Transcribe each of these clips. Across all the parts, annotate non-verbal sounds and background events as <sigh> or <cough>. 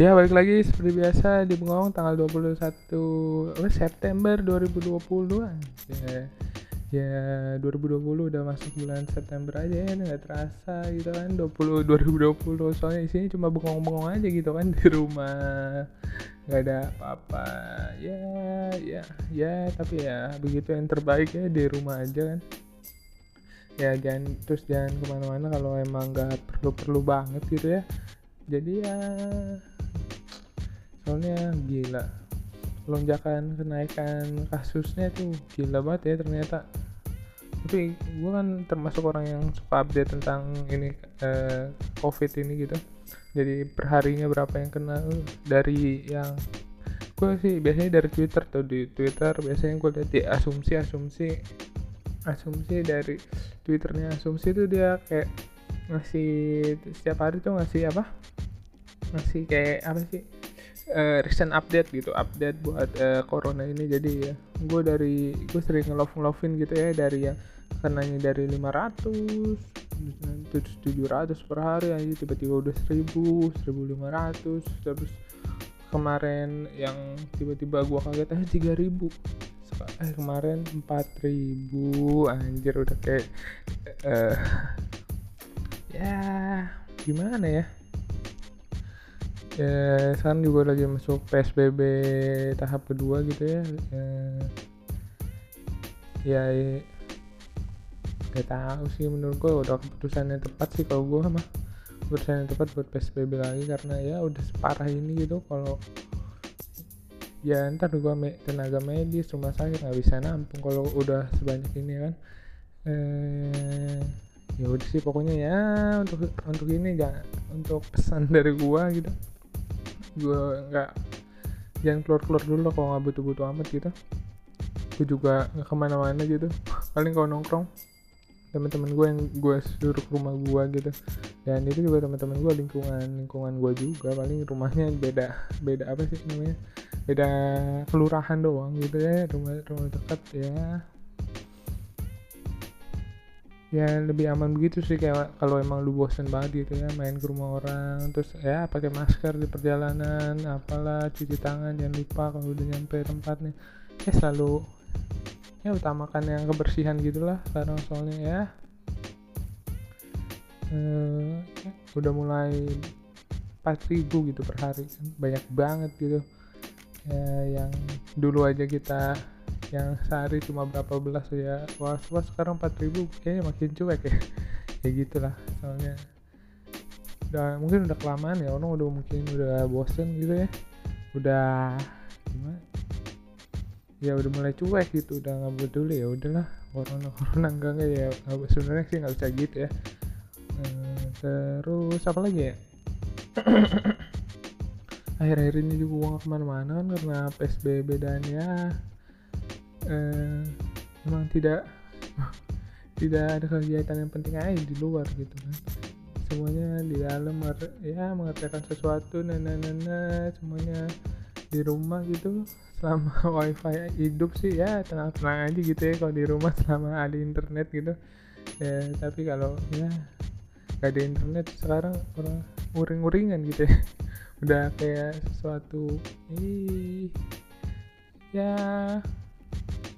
Ya balik lagi seperti biasa di Bengong tanggal 21 apa, September 2020 ya, ya 2020 udah masuk bulan September aja ya nggak terasa gitu kan 20 2020 soalnya isinya cuma bengong-bengong aja gitu kan <laughs> di rumah. Nggak ada apa-apa. Ya ya ya tapi ya begitu yang terbaik ya di rumah aja kan. Ya jangan terus jangan ke mana-mana kalau emang nggak perlu-perlu banget gitu ya. Jadi ya soalnya gila. Lonjakan kenaikan kasusnya tuh gila banget ya ternyata. Tapi gue kan termasuk orang yang suka update tentang ini eh, covid ini gitu. Jadi perharinya berapa yang kena dari yang gue sih biasanya dari twitter tuh di twitter biasanya gue lihat di asumsi asumsi asumsi dari twitternya asumsi tuh dia kayak ngasih setiap hari tuh ngasih apa? Ngasih kayak apa sih uh, recent update gitu update buat uh, corona ini. Jadi ya gue dari gue sering ngelove ngelovein gitu ya dari yang kenanya dari 500 terus 700 per hari aja tiba-tiba udah 1000 1500 terus kemarin yang tiba-tiba gue kaget aja 3000 eh kemarin 4000 anjir udah kayak uh, ya gimana ya ya sekarang juga lagi masuk PSBB tahap kedua gitu ya. Ya, ya gak tahu sih menurut gue udah keputusan yang tepat sih kalau gue mah. Keputusan yang tepat buat PSBB lagi karena ya udah separah ini gitu. Kalau ya ntar gue me tenaga medis rumah sakit nggak bisa nampung kalau udah sebanyak ini kan. Eh, ya udah sih pokoknya ya untuk untuk ini jangan untuk pesan <laughs> dari gua gitu gue nggak jangan keluar keluar dulu kalau nggak butuh butuh amat gitu. Gue juga nggak ke mana-mana gitu. Paling kalau nongkrong teman-teman gue yang gue suruh ke rumah gue gitu. Dan itu juga teman-teman gue lingkungan lingkungan gue juga. Paling rumahnya beda beda apa sih namanya? Beda kelurahan doang gitu ya rumah rumah dekat ya ya lebih aman begitu sih kayak kalau emang lu bosen banget gitu ya main ke rumah orang terus ya pakai masker di perjalanan apalah cuci tangan jangan lupa kalau udah nyampe tempatnya ya selalu ya utamakan yang kebersihan gitulah sekarang soalnya ya eh, udah mulai 4000 gitu per hari kan banyak banget gitu. Ya yang dulu aja kita yang sehari cuma berapa belas ya. Was was sekarang 4000 kayaknya makin cuek ya. <laughs> Ya gitulah soalnya. Udah mungkin udah kelamaan ya orang udah mungkin udah bosen gitu ya. Udah gimana? Ya udah mulai cuek gitu udah nggak peduli ya udahlah. Corona corona enggak enggak ya. Sebenarnya sih nggak bisa gitu ya. Eh, terus apa lagi ya? <clears throat> Akhir-akhir ini juga gua nggak ke mana-mana kan karena psbb dan ya eh, memang tidak <laughs> tidak ada kegiatan yang penting aja di luar gitu kan. Semuanya di dalam ya mengerjakan sesuatu nana nana semuanya di rumah gitu. Selama <laughs> wifi hidup sih ya tenang-tenang aja gitu ya kalau di rumah selama ada internet gitu. Ya tapi kalau ya gak ada internet sekarang orang uring-uringan gitu ya. <laughs> Udah kayak sesuatu ih ya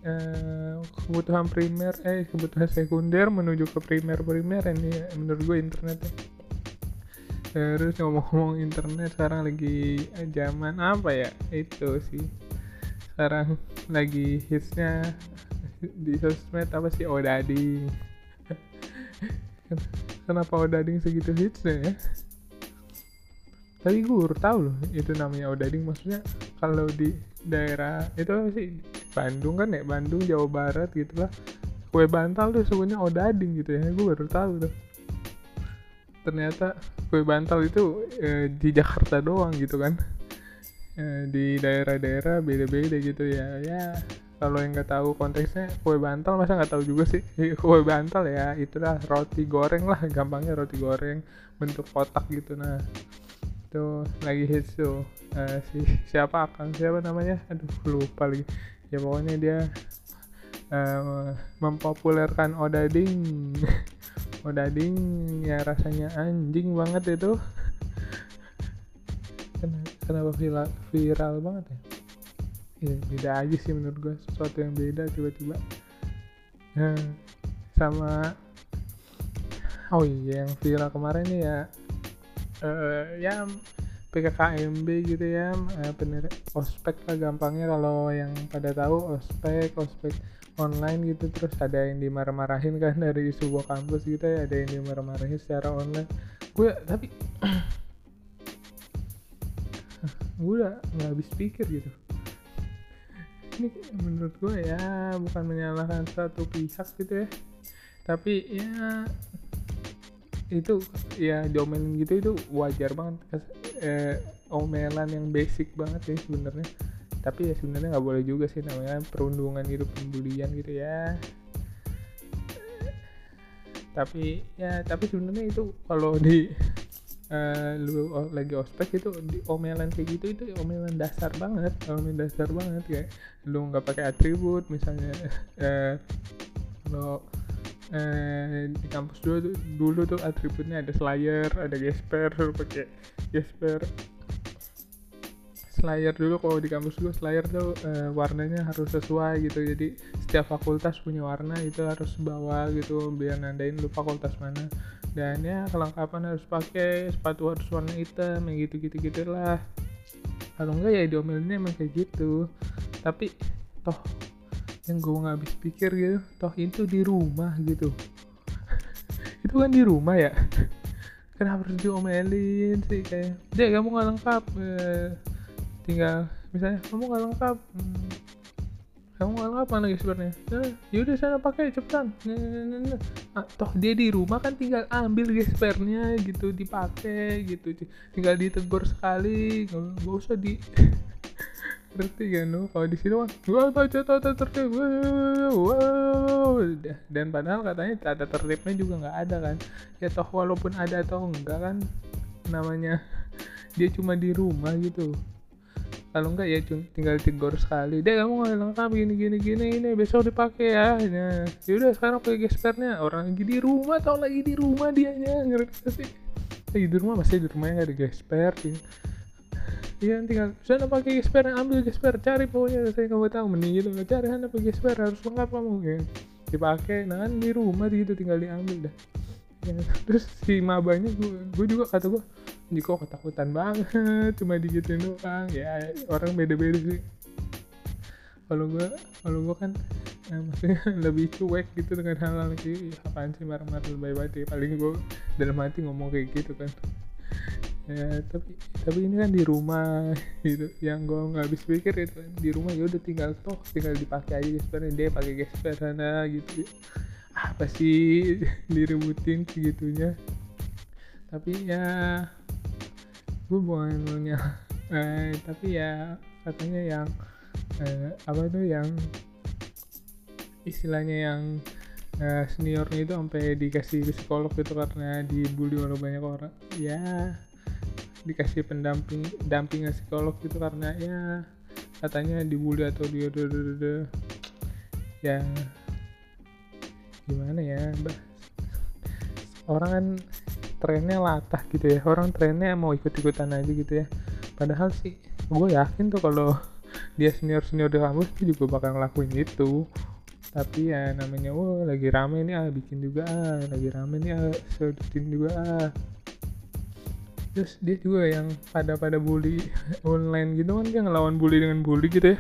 eh, kebutuhan primer eh kebutuhan sekunder menuju ke primer primer ini menurut gue internet ya. terus ngomong-ngomong internet sekarang lagi zaman apa ya? Itu sih. Sekarang lagi hitsnya di sosmed apa sih? Odading <laughs> kenapa odading segitu hitsnya ya? Tapi gue baru tahu loh itu namanya odading maksudnya kalau di daerah itu apa sih Bandung kan ya Bandung Jawa Barat gitu lah. Kue bantal tuh sebenarnya odading gitu ya gue baru tahu tuh. Ternyata kue bantal itu e, di Jakarta doang gitu kan. E, di daerah-daerah beda-beda gitu ya. Ya kalau yang nggak tahu konteksnya kue bantal masa nggak tahu juga sih. <laughs> Kue bantal ya itulah roti goreng lah gampangnya roti goreng bentuk kotak gitu. Nah itu lagi hits tuh. Uh, si siapa akan siapa namanya? Aduh lupa lagi ya pokoknya dia uh, mempopulerkan odading <laughs> odading ya rasanya anjing banget itu. Kenapa viral, viral banget ya? Ya beda aja sih menurut gue sesuatu yang beda tiba-tiba. Nah, sama oh iya yang viral kemarin nih ya. Uh, ya PKKMB gitu ya uh, bener. Ospek lah gampangnya kalau yang pada tahu ospek ospek online gitu. Terus ada yang dimarah-marahin kan dari sebuah kampus gitu ya ada yang dimarah-marahin secara online. Gue tapi <clears throat> gue udah nggak habis pikir gitu. Ini menurut gue ya bukan menyalahkan satu pihak gitu ya. Tapi ya itu ya diomelin gitu itu wajar banget. Eh, omelan yang basic banget ya sebenarnya. Tapi ya sebenarnya nggak boleh juga sih namanya perundungan hidup pembulian gitu ya. Tapi ya tapi sebenarnya itu kalau di uh, lu lagi ospek itu di omelan kayak gitu itu omelan dasar banget omelan dasar banget. Kayak lu nggak pakai atribut misalnya uh, lo uh, di kampus dulu dulu tuh atributnya ada slayer ada gesper <laughs> pakai gesper. Slayer dulu kalau di kampus gue Slayer tuh uh, warnanya harus sesuai gitu. Jadi setiap fakultas punya warna itu harus bawa gitu biar nandain lu fakultas mana. Dan ya kelengkapan harus pakai sepatu harus warna hitam yang gitu gitu gitu lah kalau enggak ya diomelinnya emang kayak gitu. Tapi toh yang gue nggak habis pikir gitu. Toh itu di rumah gitu. <laughs> Itu kan di rumah ya? <laughs> Kenapa harus diomelin sih kayak? Dia kamu nggak lengkap eh, tinggal misalnya kamu nggak lengkap hmm, kamu nggak lengkap mana gespernya nah, yaudah sana pakai cepetan. Nah, toh dia di rumah kan tinggal ambil gespernya gitu dipakai gitu tinggal ditegur sekali nggak usah di <laughs> berarti kan lo kalau di sini mah gua baca tata tertib. Wow dan padahal katanya tata tertibnya juga nggak ada kan. Ya toh walaupun ada atau enggak kan namanya <laughs> dia cuma di rumah gitu. Kalau enggak ya tinggal tegur sekali. Deh kamu nggak lengkap? Gini gini gini ini besok dipakai ya. Nah yaudah sekarang pakai gespernya. Orang lagi di rumah tau lagi di rumah dianya. Ngerti sih? Lagi di rumah masih di rumahnya nggak ada gesper gitu. Iya tinggal sana pakai gesper ambil gesper cari pokoknya. Saya nggak tahu mending gitu. Cari sana pakai gesper harus lengkap kamu. Ya. dipakai nah di rumah gitu tinggal diambil dah. Ya, <laughs> terus si mabanya gue, juga kata gue kok ketakutan banget cuma digituin doang. Ya orang beda-beda sih. Kalau gue kalau gue kan ya, maksudnya <laughs> lebih cuek gitu dengan hal-hal kayak apaan sih marah-marah lebih banget ya. Paling gue dalam hati ngomong kayak gitu kan ya tapi tapi ini kan di rumah <laughs> gitu. Yang gue nggak habis pikir itu di rumah ya udah tinggal toh tinggal dipakai aja gespernya. Dia pakai gesper sana gitu apa sih <laughs> diributin segitunya? Tapi ya gue bukan <laughs> eh, tapi ya katanya yang eh, apa tuh yang istilahnya yang eh, seniornya itu sampai dikasih psikolog itu karena dibully oleh banyak orang. Ya dikasih pendamping dampingan psikolog itu karena ya katanya dibully atau dia ya gimana ya mbak? Orang kan trennya latah gitu ya. Orang trennya mau ikut-ikutan aja gitu ya. Padahal sih gue yakin tuh kalau dia senior senior di kampus tuh juga bakal ngelakuin itu. Tapi ya namanya oh lagi rame nih ah bikin juga ah lagi rame nih ah sedutin juga ah terus dia juga yang pada pada bully <laughs> online gitu kan dia ngelawan bully dengan bully gitu ya.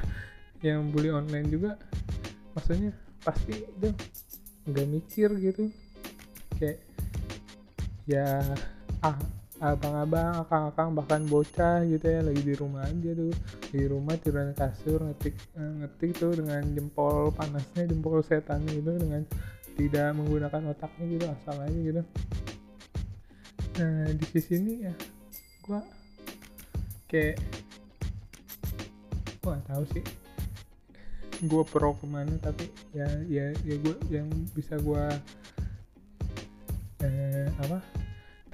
Yang bully online juga maksudnya pasti dia nggak mikir gitu. Kayak ya ah abang-abang, akang-akang bahkan bocah gitu ya lagi di rumah aja tuh. Di rumah tiduran kasur ngetik eh, ngetik tuh dengan jempol panasnya jempol setan gitu dengan tidak menggunakan otaknya gitu asal aja gitu nah di sisi ini ya gua kayak gua gak tahu sih. Gue pro ke mana tapi ya ya ya gue yang bisa gue eh, apa?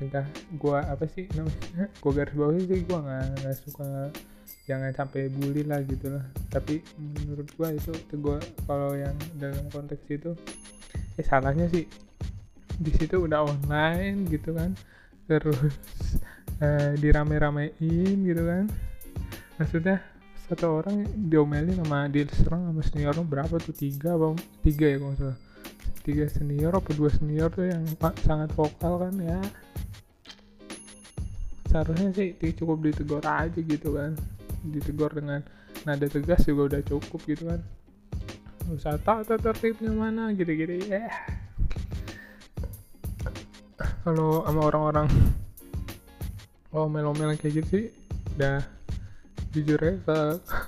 Tentang gue apa sih namanya? <laughs> Gue garis bawah sih gue nggak nggak suka jangan sampai bully lah gitu lah. Tapi menurut gue itu gue kalau yang dalam konteks itu ya salahnya sih di situ udah online gitu kan terus eh, dirame-ramein gitu kan. Maksudnya satu orang diomelin sama diserang sama seniornya berapa tuh? Tiga apa? Tiga ya kalau salah. Tiga senior apa dua senior tuh yang sangat vokal kan ya. Seharusnya sih cukup ditegur aja gitu kan. Ditegur dengan nada tegas juga udah cukup gitu kan. Usah tahu tertibnya mana? Gitu-gitu ya kalau sama orang-orang omel-omel kayak gitu sih udah jujur ya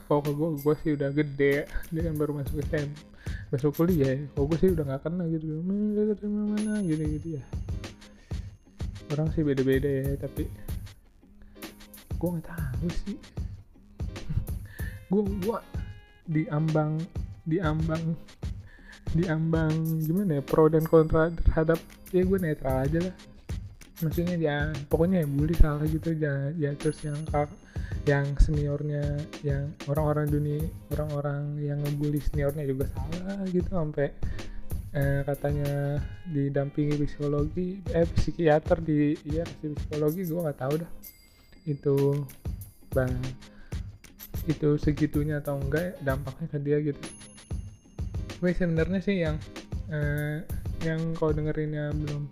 kalau ke gue gue sih udah gede dia kan baru masuk SM masuk kuliah ya. Kalau gue sih udah gak kena gitu. Mana mana? Gitu gitu ya. Orang sih beda-beda ya tapi gue nggak tahu sih. Gue gue diambang diambang diambang gimana ya pro dan kontra terhadap ya gue netral aja lah. Maksudnya ya pokoknya ya bully salah gitu. Ya, ya terus yang yang seniornya yang orang-orang dunia orang-orang yang ngebully seniornya juga salah gitu. Sampai eh, katanya didampingi psikologi eh psikiater di iya psikologi gue nggak tahu dah. Itu bang itu segitunya atau enggak dampaknya ke dia gitu. Tapi sebenarnya sih yang eh, yang kau dengerinnya belum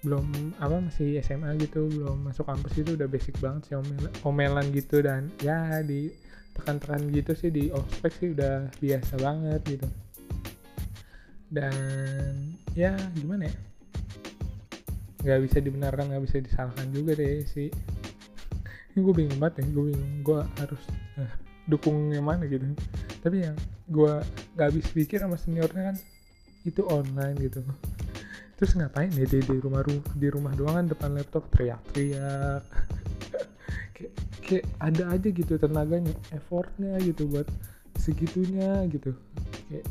belum apa masih SMA gitu belum masuk kampus itu udah basic banget sih omel omelan gitu. Dan ya di tekan-tekan gitu sih di ospek sih udah biasa banget gitu. Dan ya gimana ya? Nggak bisa dibenarkan nggak bisa disalahkan juga deh <laughs> ini gue bingung banget ya gue bingung gue harus eh, dukung yang mana gitu. Tapi yang gue nggak habis pikir sama seniornya kan itu online gitu. Terus ngapain ya di, di rumah di rumah doang kan depan laptop teriak-teriak. <laughs> Kayak, kayak ada aja gitu tenaganya effortnya gitu buat segitunya gitu. Kayak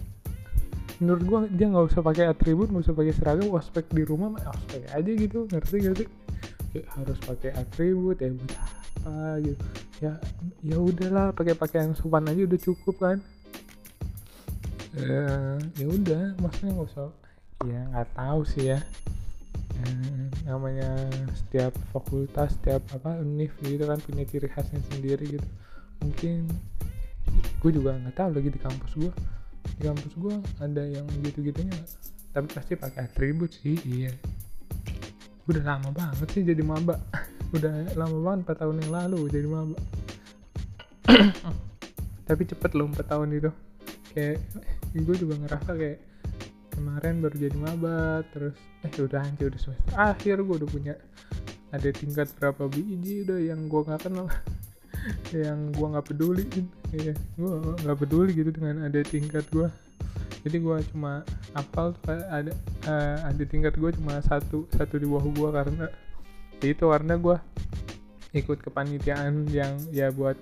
menurut gua dia nggak usah pakai atribut nggak usah pakai seragam ospek di rumah mah ospek aja gitu ngerti gak sih? Kayak harus pakai atribut ya buat apa gitu. Ya ya udahlah pakai pakaian sopan aja udah cukup kan uh, ya udah maksudnya nggak usah. Ya nggak tahu sih ya. Hmm, namanya setiap fakultas setiap apa univ gitu kan punya ciri khasnya sendiri gitu. Mungkin gue juga nggak tahu lagi di kampus gue di kampus gue ada yang gitu gitunya tapi pasti pakai atribut sih iya. Udah lama banget sih jadi maba. <laughs> Udah lama banget 4 tahun yang lalu jadi maba. <clears throat> Tapi cepet loh 4 tahun itu. Kayak gue juga ngerasa kayak kemarin baru jadi maba terus eh udah anjir udah semester akhir gue udah punya ada tingkat berapa biji udah yang gue nggak kenal <laughs> yang gue nggak peduli. Ya gue nggak peduli gitu dengan ada tingkat gue jadi gue cuma apal ada uh, ada tingkat gue cuma satu satu di bawah gue karena itu karena gue ikut kepanitiaan yang ya buat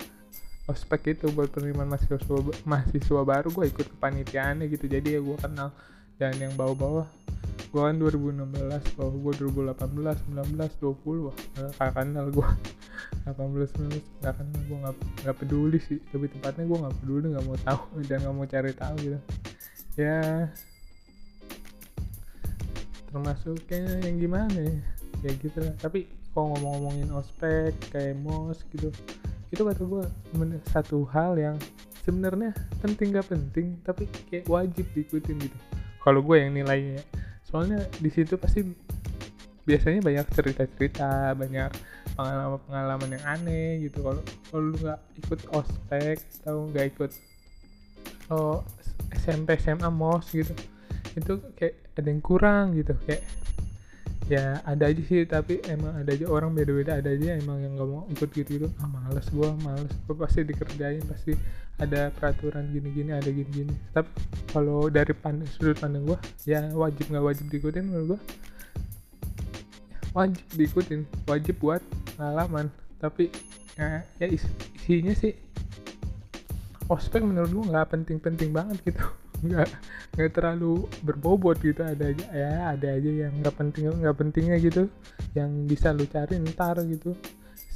ospek itu buat penerimaan mahasiswa mahasiswa baru gue ikut kepanitiaannya gitu. Jadi ya gue kenal dan yang bawah-bawah. Gue kan 2016 bawah gue 2018 19 20 wah gak kenal gue 18 19 gak kenal gue gak, gak peduli sih. Tapi tempatnya gue gak peduli gak mau tahu <laughs> dan gak mau cari tahu gitu. Ya termasuknya yang gimana ya? Ya gitu lah. Tapi kalau ngomong-ngomongin ospek kayak mos gitu itu kata gue satu hal yang sebenarnya penting gak penting tapi kayak wajib diikutin gitu. Kalau gue yang nilainya soalnya di situ pasti biasanya banyak cerita-cerita banyak pengalaman-pengalaman yang aneh gitu. Kalau kalau lu nggak ikut ospek atau nggak ikut oh, SMP SMA mos gitu itu kayak ada yang kurang gitu kayak ya ada aja sih tapi emang ada aja orang beda-beda ada aja emang yang nggak mau ikut gitu gitu. Ah males gue males. Gue pasti dikerjain pasti ada peraturan gini-gini ada gini-gini. Tapi kalau dari pandang, sudut pandang gue ya wajib nggak wajib diikutin menurut gue wajib diikutin wajib buat pengalaman. Tapi ya, ya isinya sih ospek menurut gue nggak penting-penting banget gitu nggak nggak terlalu berbobot gitu ada aja ya ada aja yang nggak penting nggak pentingnya gitu yang bisa lu cari ntar gitu.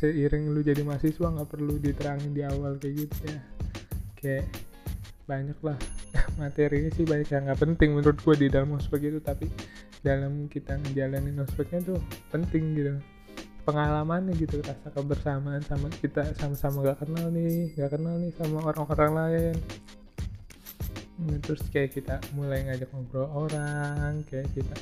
Seiring lu jadi mahasiswa nggak perlu diterangin di awal kayak gitu ya. Kayak banyak lah <laughs> materinya sih banyak yang nggak penting menurut gue di dalam ospek itu. Tapi dalam kita ngejalanin ospeknya tuh penting gitu. Pengalamannya gitu rasa kebersamaan sama kita sama-sama gak kenal nih gak kenal nih sama orang-orang lain terus kayak kita mulai ngajak ngobrol orang kayak kita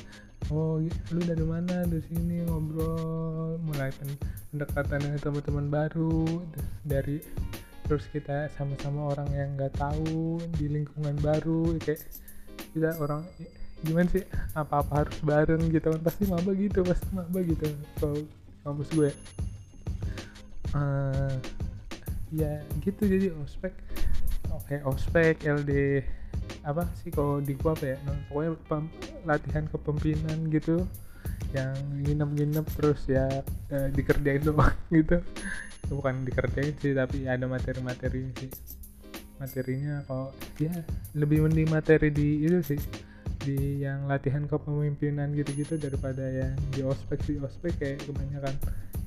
oh lu dari mana? Dari sini ngobrol. Mulai pen pendekatan dengan teman-teman baru terus dari terus kita sama-sama orang yang nggak tahu di lingkungan baru kayak kita orang gimana sih? Apa-apa harus bareng gitu kan? Pasti maba gitu pasti maba gitu kalau kampus gue. Uh, ya gitu jadi ospek oke ospek LD apa sih kalau di gua apa ya nah, pokoknya pem, latihan kepemimpinan gitu yang nginep-nginep terus ya eh, dikerjain doang <laughs> gitu. Bukan dikerjain sih tapi ada materi-materi sih. Materinya kalau ya lebih mending materi di itu sih di yang latihan kepemimpinan gitu-gitu daripada yang di ospek sih. Ospek kayak kebanyakan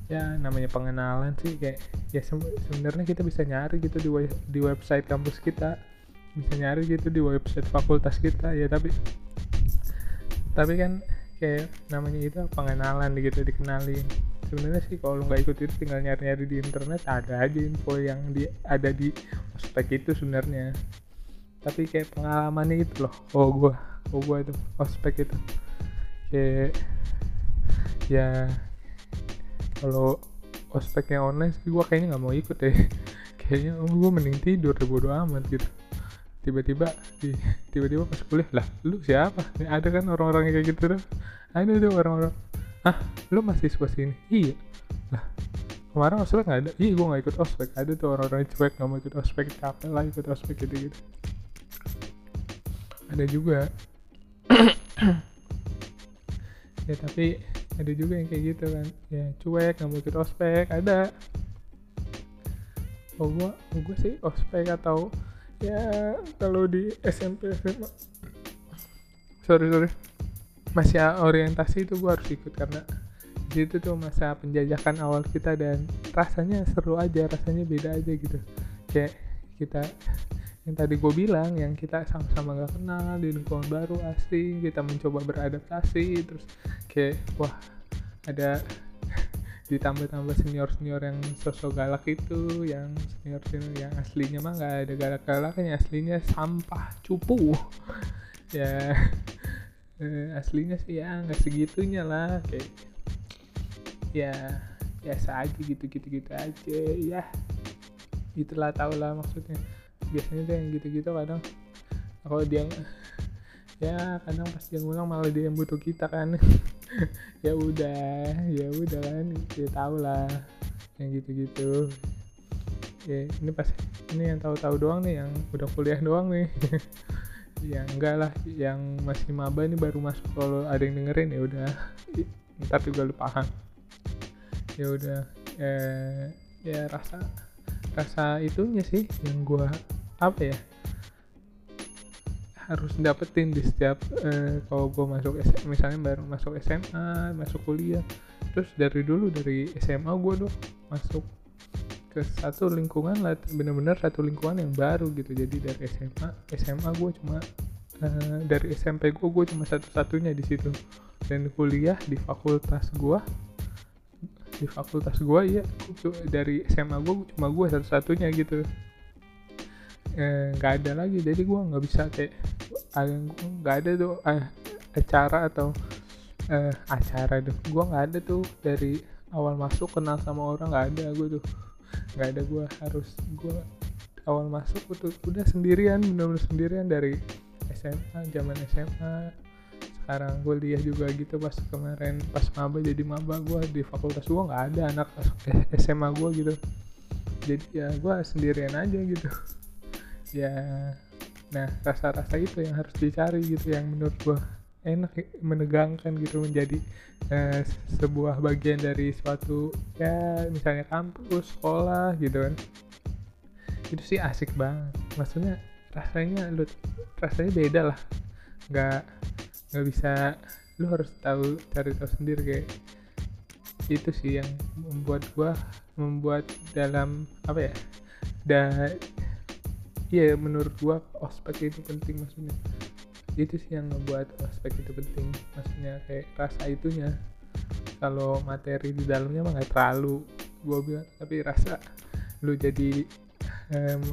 ya namanya pengenalan sih kayak ya sebenarnya kita bisa nyari gitu di di website kampus kita bisa nyari gitu di website fakultas kita ya tapi tapi kan kayak namanya itu pengenalan gitu dikenalin. Sebenarnya sih kalau nggak ikut itu tinggal nyari-nyari di internet ada aja info yang di ada di ospek itu sebenarnya. Tapi kayak pengalamannya itu loh oh gua oh gua itu ospek itu. Kayak ya kalau ospeknya online sih gua kayaknya nggak mau ikut deh. <laughs> Kayaknya oh, gua mending tidur deh bodo amat gitu tiba-tiba <laughs> tiba-tiba pas kuliah lah lu siapa? Ada kan orang-orang kayak gitu tuh. Ada tuh orang-orang ah lu masih mahasiswa sini? Iya. Lah kemarin ospek nggak ada? Iya gue nggak ikut ospek. Ada tuh orang-orang cuek nggak mau ikut ospek capek lah ikut ospek gitu gitu ada juga. <clears throat> Ya tapi ada juga yang kayak gitu kan. Ya cuek nggak mau ikut ospek ada. Oh gua oh gua sih ospek atau ya kalau di SMP SMA sorry sorry. Masih orientasi itu gue harus ikut karena di situ tuh masa penjajakan awal kita dan rasanya seru aja rasanya beda aja gitu. Kayak kita yang tadi gue bilang yang kita sama-sama gak kenal di lingkungan baru asing kita mencoba beradaptasi terus kayak wah ada ditambah-tambah senior-senior yang sosok galak itu yang senior-senior yang aslinya mah nggak ada galak-galaknya aslinya sampah cupu. <laughs> Ya eh, aslinya sih ya nggak segitunya lah kayak ya biasa aja gitu-gitu gitu aja ya. Itulah tau lah maksudnya. Biasanya tuh yang gitu-gitu kadang kalau dia ya kadang pas dia ngulang malah dia yang butuh kita kan <laughs> <laughs> ya udah ya udah kan ya tau lah yang gitu-gitu. Ya ini pas ini yang tahu-tahu doang nih yang udah kuliah doang nih. <laughs> Yang enggak lah yang masih maba ini baru masuk kalau ada yang dengerin ya udah. Ntar juga lu paham. Ya udah eh, ya rasa rasa itunya sih yang gua apa ya harus dapetin di setiap uh, kalau gue masuk SMA, misalnya baru masuk SMA masuk kuliah terus dari dulu dari SMA gue tuh masuk ke satu lingkungan lah bener-bener satu lingkungan yang baru gitu. Jadi dari SMA SMA gue cuma uh, dari SMP gue gue cuma satu-satunya di situ. Dan kuliah di fakultas gue di fakultas gue ya dari SMA gue cuma gue satu-satunya gitu nggak eh, ada lagi. Jadi gue nggak bisa kayak nggak ada tuh eh, acara atau eh, acara tuh. Gue nggak ada tuh dari awal masuk kenal sama orang nggak ada gue tuh. Nggak ada gue harus gue awal masuk tuh udah sendirian benar-benar sendirian dari SMA zaman SMA sekarang gue lihat juga gitu pas kemarin pas maba jadi maba gue di fakultas gue nggak ada anak SMA gue gitu. Jadi ya gue sendirian aja gitu ya. Nah rasa-rasa itu yang harus dicari gitu yang menurut gua enak menegangkan gitu menjadi eh, sebuah bagian dari suatu ya misalnya kampus sekolah gitu kan. Itu sih asik banget. Maksudnya rasanya lu rasanya beda lah. Nggak nggak bisa lu harus tahu cari tahu sendiri kayak itu sih yang membuat gua membuat dalam apa ya da iya menurut gua ospek itu penting maksudnya. Itu sih yang ngebuat ospek itu penting maksudnya kayak rasa itunya. Kalau materi di dalamnya mah nggak terlalu gue bilang. Tapi rasa lu jadi um,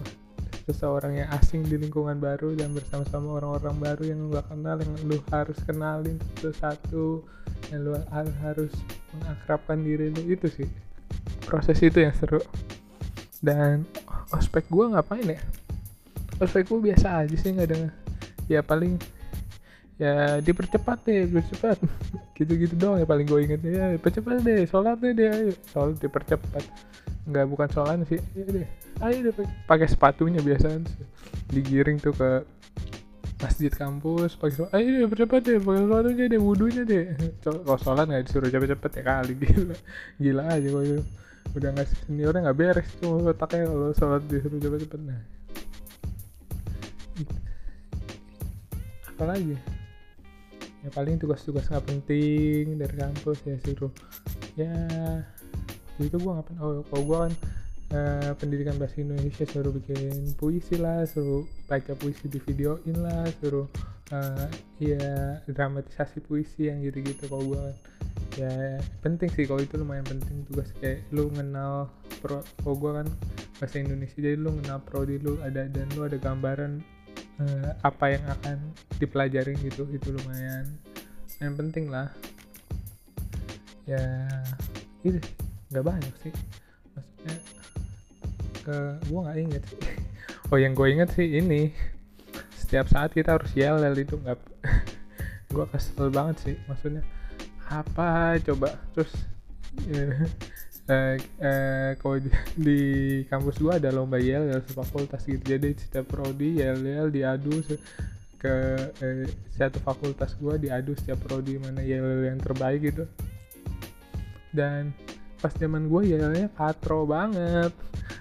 seseorang yang asing di lingkungan baru dan bersama-sama orang-orang baru yang lu gak kenal yang lu harus kenalin satu-satu yang lu harus mengakrabkan diri lu itu sih. Proses itu yang seru. Dan ospek gue ngapain ya ospek gue biasa aja sih nggak ada ya paling ya dipercepat deh dipercepat. <laughs> Gitu-gitu doang ya paling gue inget ya percepat deh sholat deh dia sholat dipercepat. Nggak bukan sholat sih ya deh. Ayo deh pakai sepatunya biasa digiring tuh ke masjid kampus pakai ayo deh percepat deh pakai sepatunya deh wudhunya deh. <laughs> Kalau sholat nggak disuruh cepet-cepet ya kali <laughs> gila. Gila aja itu. Udah nggak seniornya nggak beres cuma otaknya kalau sholat disuruh cepet-cepet. Nah apa lagi? Ya paling tugas-tugas nggak penting dari kampus ya suruh. Ya itu gue ngapain? Oh kalau gue kan uh, pendidikan bahasa Indonesia suruh bikin puisi lah suruh baca puisi di videoin lah suruh uh, ya dramatisasi puisi yang gitu-gitu kalau gue kan. Ya penting sih kalau itu lumayan penting tugas. Kayak lu kenal pro kalau gue kan bahasa Indonesia jadi lu kenal prodi lu ada dan lu ada gambaran uh, apa yang akan dipelajarin gitu itu lumayan. Yang penting lah. Ya itu nggak banyak sih. Maksudnya ke gue nggak inget sih. <laughs> Oh yang gue inget sih ini. Setiap saat kita harus yel yel itu nggak <laughs> gue kesel banget sih. Maksudnya apa coba? Terus <laughs> eh, eh, kalau di, <laughs> di kampus gua ada lomba yel yel fakultas gitu. Jadi setiap prodi yel yel diadu ke eh, satu fakultas gua diadu setiap prodi mana yel yel yang terbaik gitu. Dan pas zaman gue yelnya katro banget.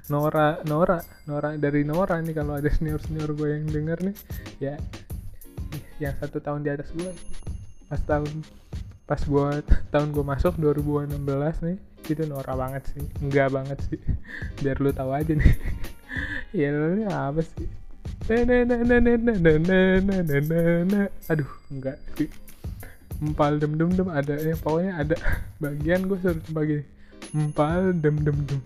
Nora Nora Nora dari Nora nih kalau ada <laughs> senior senior gue yang denger nih ya yang satu tahun di atas gue pas tahun pas gue tahun gue masuk 2016 nih itu Nora banget sih enggak banget sih. <laughs> Biar lu tahu aja nih. <laughs> Ya ini apa sih? Aduh enggak sih. Empal dem dem dem ada ya pokoknya ada. Bagian gue suruh bagi empal dem dem dem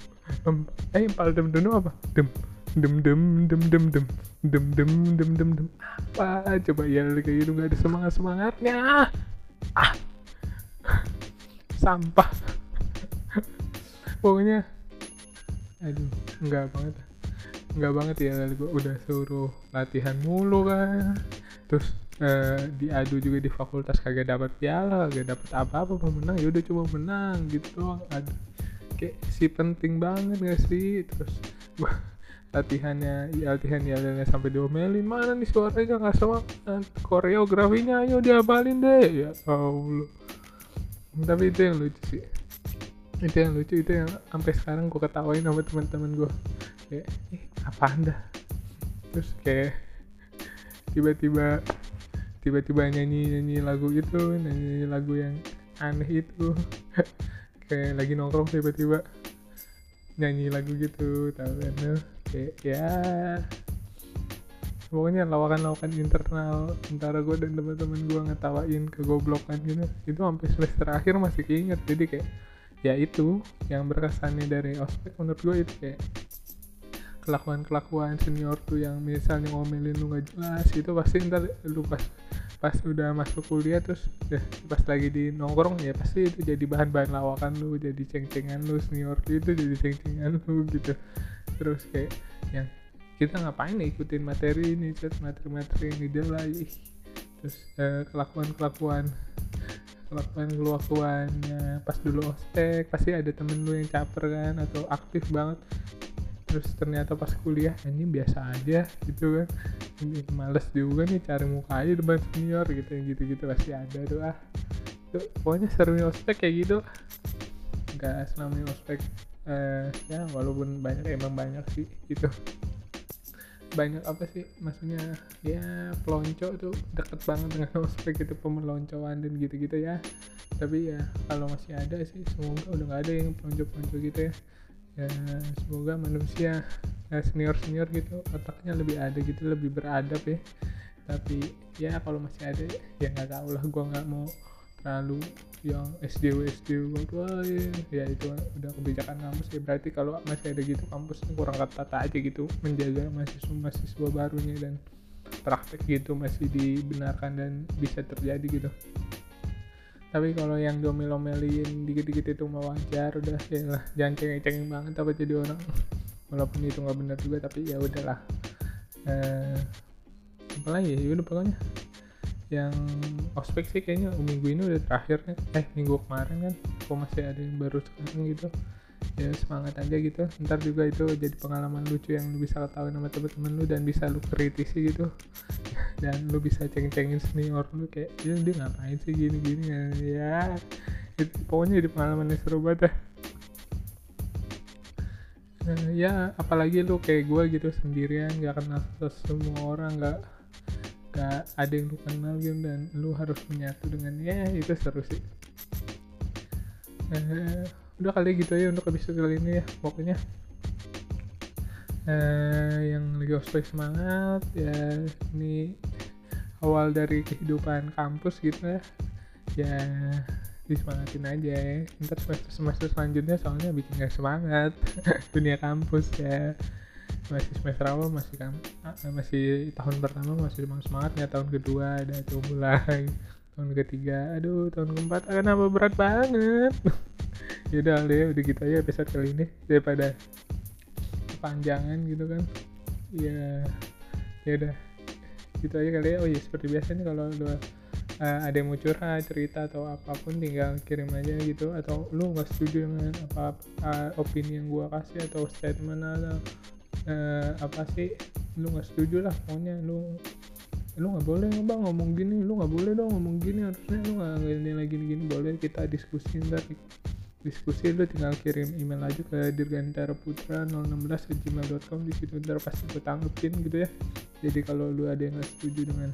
eh empal dem dem apa? Dem dem dem dem dem dem dem dem dem dem dem apa? Coba ya kayak gitu nggak ada semangat semangatnya ah sampah. Pokoknya aduh enggak banget. Enggak banget ya gue udah suruh latihan mulu kan. Terus uh, diadu juga di fakultas kagak dapat piala kagak dapat apa-apa pemenang ya udah cuma menang gitu aduh kayak si penting banget gak sih? Terus gua latihannya ya latihan ya sampai diomelin. Mana nih suaranya nggak sama koreografinya ayo diabalin deh. Ya allah tapi itu yang lucu sih. Itu yang lucu itu yang sampai sekarang gue ketawain sama teman-teman gue kayak eh apa anda terus kayak tiba-tiba tiba-tiba nyanyi nyanyi lagu itu nyanyi lagu yang aneh itu. <laughs> Kayak lagi nongkrong tiba-tiba nyanyi lagu gitu tahu kan? Kayak ya pokoknya lawakan-lawakan internal antara gue dan teman-teman gue ngetawain kegoblokan gitu itu sampai semester akhir masih keinget. Jadi kayak ya itu yang berkesannya dari ospek menurut gue itu kayak kelakuan-kelakuan senior tuh yang misalnya ngomelin lu gak jelas itu pasti ntar lu pas pas udah masuk kuliah terus ya, pas lagi di nongkrong ya pasti itu jadi bahan-bahan lawakan lu jadi ceng-cengan lu senior itu jadi ceng-cengan lu gitu. Terus kayak yang kita ngapain nih ikutin materi ini chat? Materi-materi yang ih terus eh, kelakuan-kelakuan kelakuan kelakuannya pas dulu ospek pasti ada temen lu yang caper kan atau aktif banget. Terus ternyata pas kuliah ini biasa aja gitu kan. Ini males juga nih cari muka aja depan senior gitu gitu gitu pasti ada tuh ah. Pokoknya serunya ospek kayak gitu. Nggak selamanya ospek. Eh, ya walaupun banyak emang banyak sih gitu banyak apa sih maksudnya ya pelonco tuh deket banget dengan <laughs> ospek itu pemeloncoan dan gitu-gitu ya. Tapi ya kalau masih ada sih semoga udah nggak ada yang pelonco-pelonco gitu ya. Ya semoga manusia ya, senior senior gitu otaknya lebih ada gitu lebih beradab ya. Tapi ya kalau masih ada ya nggak tahu lah gue nggak mau terlalu yang SDW SDW wah ya, ya itu udah kebijakan kampus ya. Berarti kalau masih ada gitu kampus kurang ketata aja gitu menjaga mahasiswa mahasiswa barunya dan praktek gitu masih dibenarkan dan bisa terjadi gitu. Tapi kalau yang domel-omelin dikit-dikit itu mau wajar udah ya lah jangan cengeng-cengeng banget apa jadi orang. Walaupun itu nggak benar juga tapi ya udahlah. Eh, apa lagi ya udah pokoknya yang ospek sih kayaknya minggu ini udah terakhir kan. Eh minggu kemarin kan. Kok masih ada yang baru sekarang gitu. Ya semangat aja gitu. Ntar juga itu jadi pengalaman lucu yang lu bisa ketahui sama temen-temen lu dan bisa lu kritisi gitu. <laughs> Dan lu bisa ceng-cengin senior lu kayak ya dia ngapain sih gini-gini? Ya itu pokoknya jadi pengalaman yang seru banget ya. Uh, ya apalagi lu kayak gue gitu sendirian gak kenal semua orang gak gak ada yang lu kenal gitu dan lu harus menyatu dengan ya itu seru sih. Uh, udah kali gitu ya untuk episode kali ini ya pokoknya. Uh, yang lagi ospek semangat ya ini awal dari kehidupan kampus gitu ya. Ya disemangatin aja ya. Ntar semester semester selanjutnya soalnya bikin gak semangat <laughs> dunia kampus ya masih semester awal masih kan masih tahun pertama masih semangat ya tahun kedua ada tuh mulai <laughs> tahun ketiga aduh tahun keempat akan apa berat banget? <laughs> Ya udah deh udah gitu aja episode kali ini daripada kepanjangan gitu kan. Ya ya udah gitu aja kali ya. Oh iya seperti biasa nih kalau uh, ada yang mau curhat cerita atau apa pun tinggal kirim aja gitu. Atau lu nggak setuju dengan apa uh, opini yang gua kasih atau statement atau uh, apa sih? Lu nggak setuju lah pokoknya lu lu nggak boleh bang ngomong gini. Lu nggak boleh dong ngomong gini harusnya lu nggak gini lagi gini, boleh kita diskusi ntar diskusi lu tinggal kirim email aja ke dirgantaraputra 016 gmail.com di situ ntar pasti gue tanggepin gitu ya. Jadi kalau lu ada yang nggak setuju dengan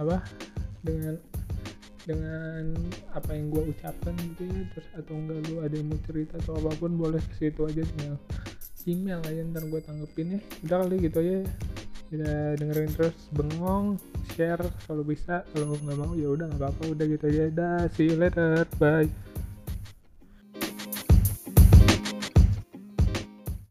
apa dengan dengan apa yang gue ucapkan gitu ya terus atau enggak lu ada yang mau cerita atau apa pun boleh ke situ aja tinggal email aja ntar gue tanggepin ya. Udah kali gitu aja. Kita dengerin terus bengong share kalau bisa. Kalau nggak mau ya udah nggak apa-apa. Udah gitu aja. Dah see you later. Bye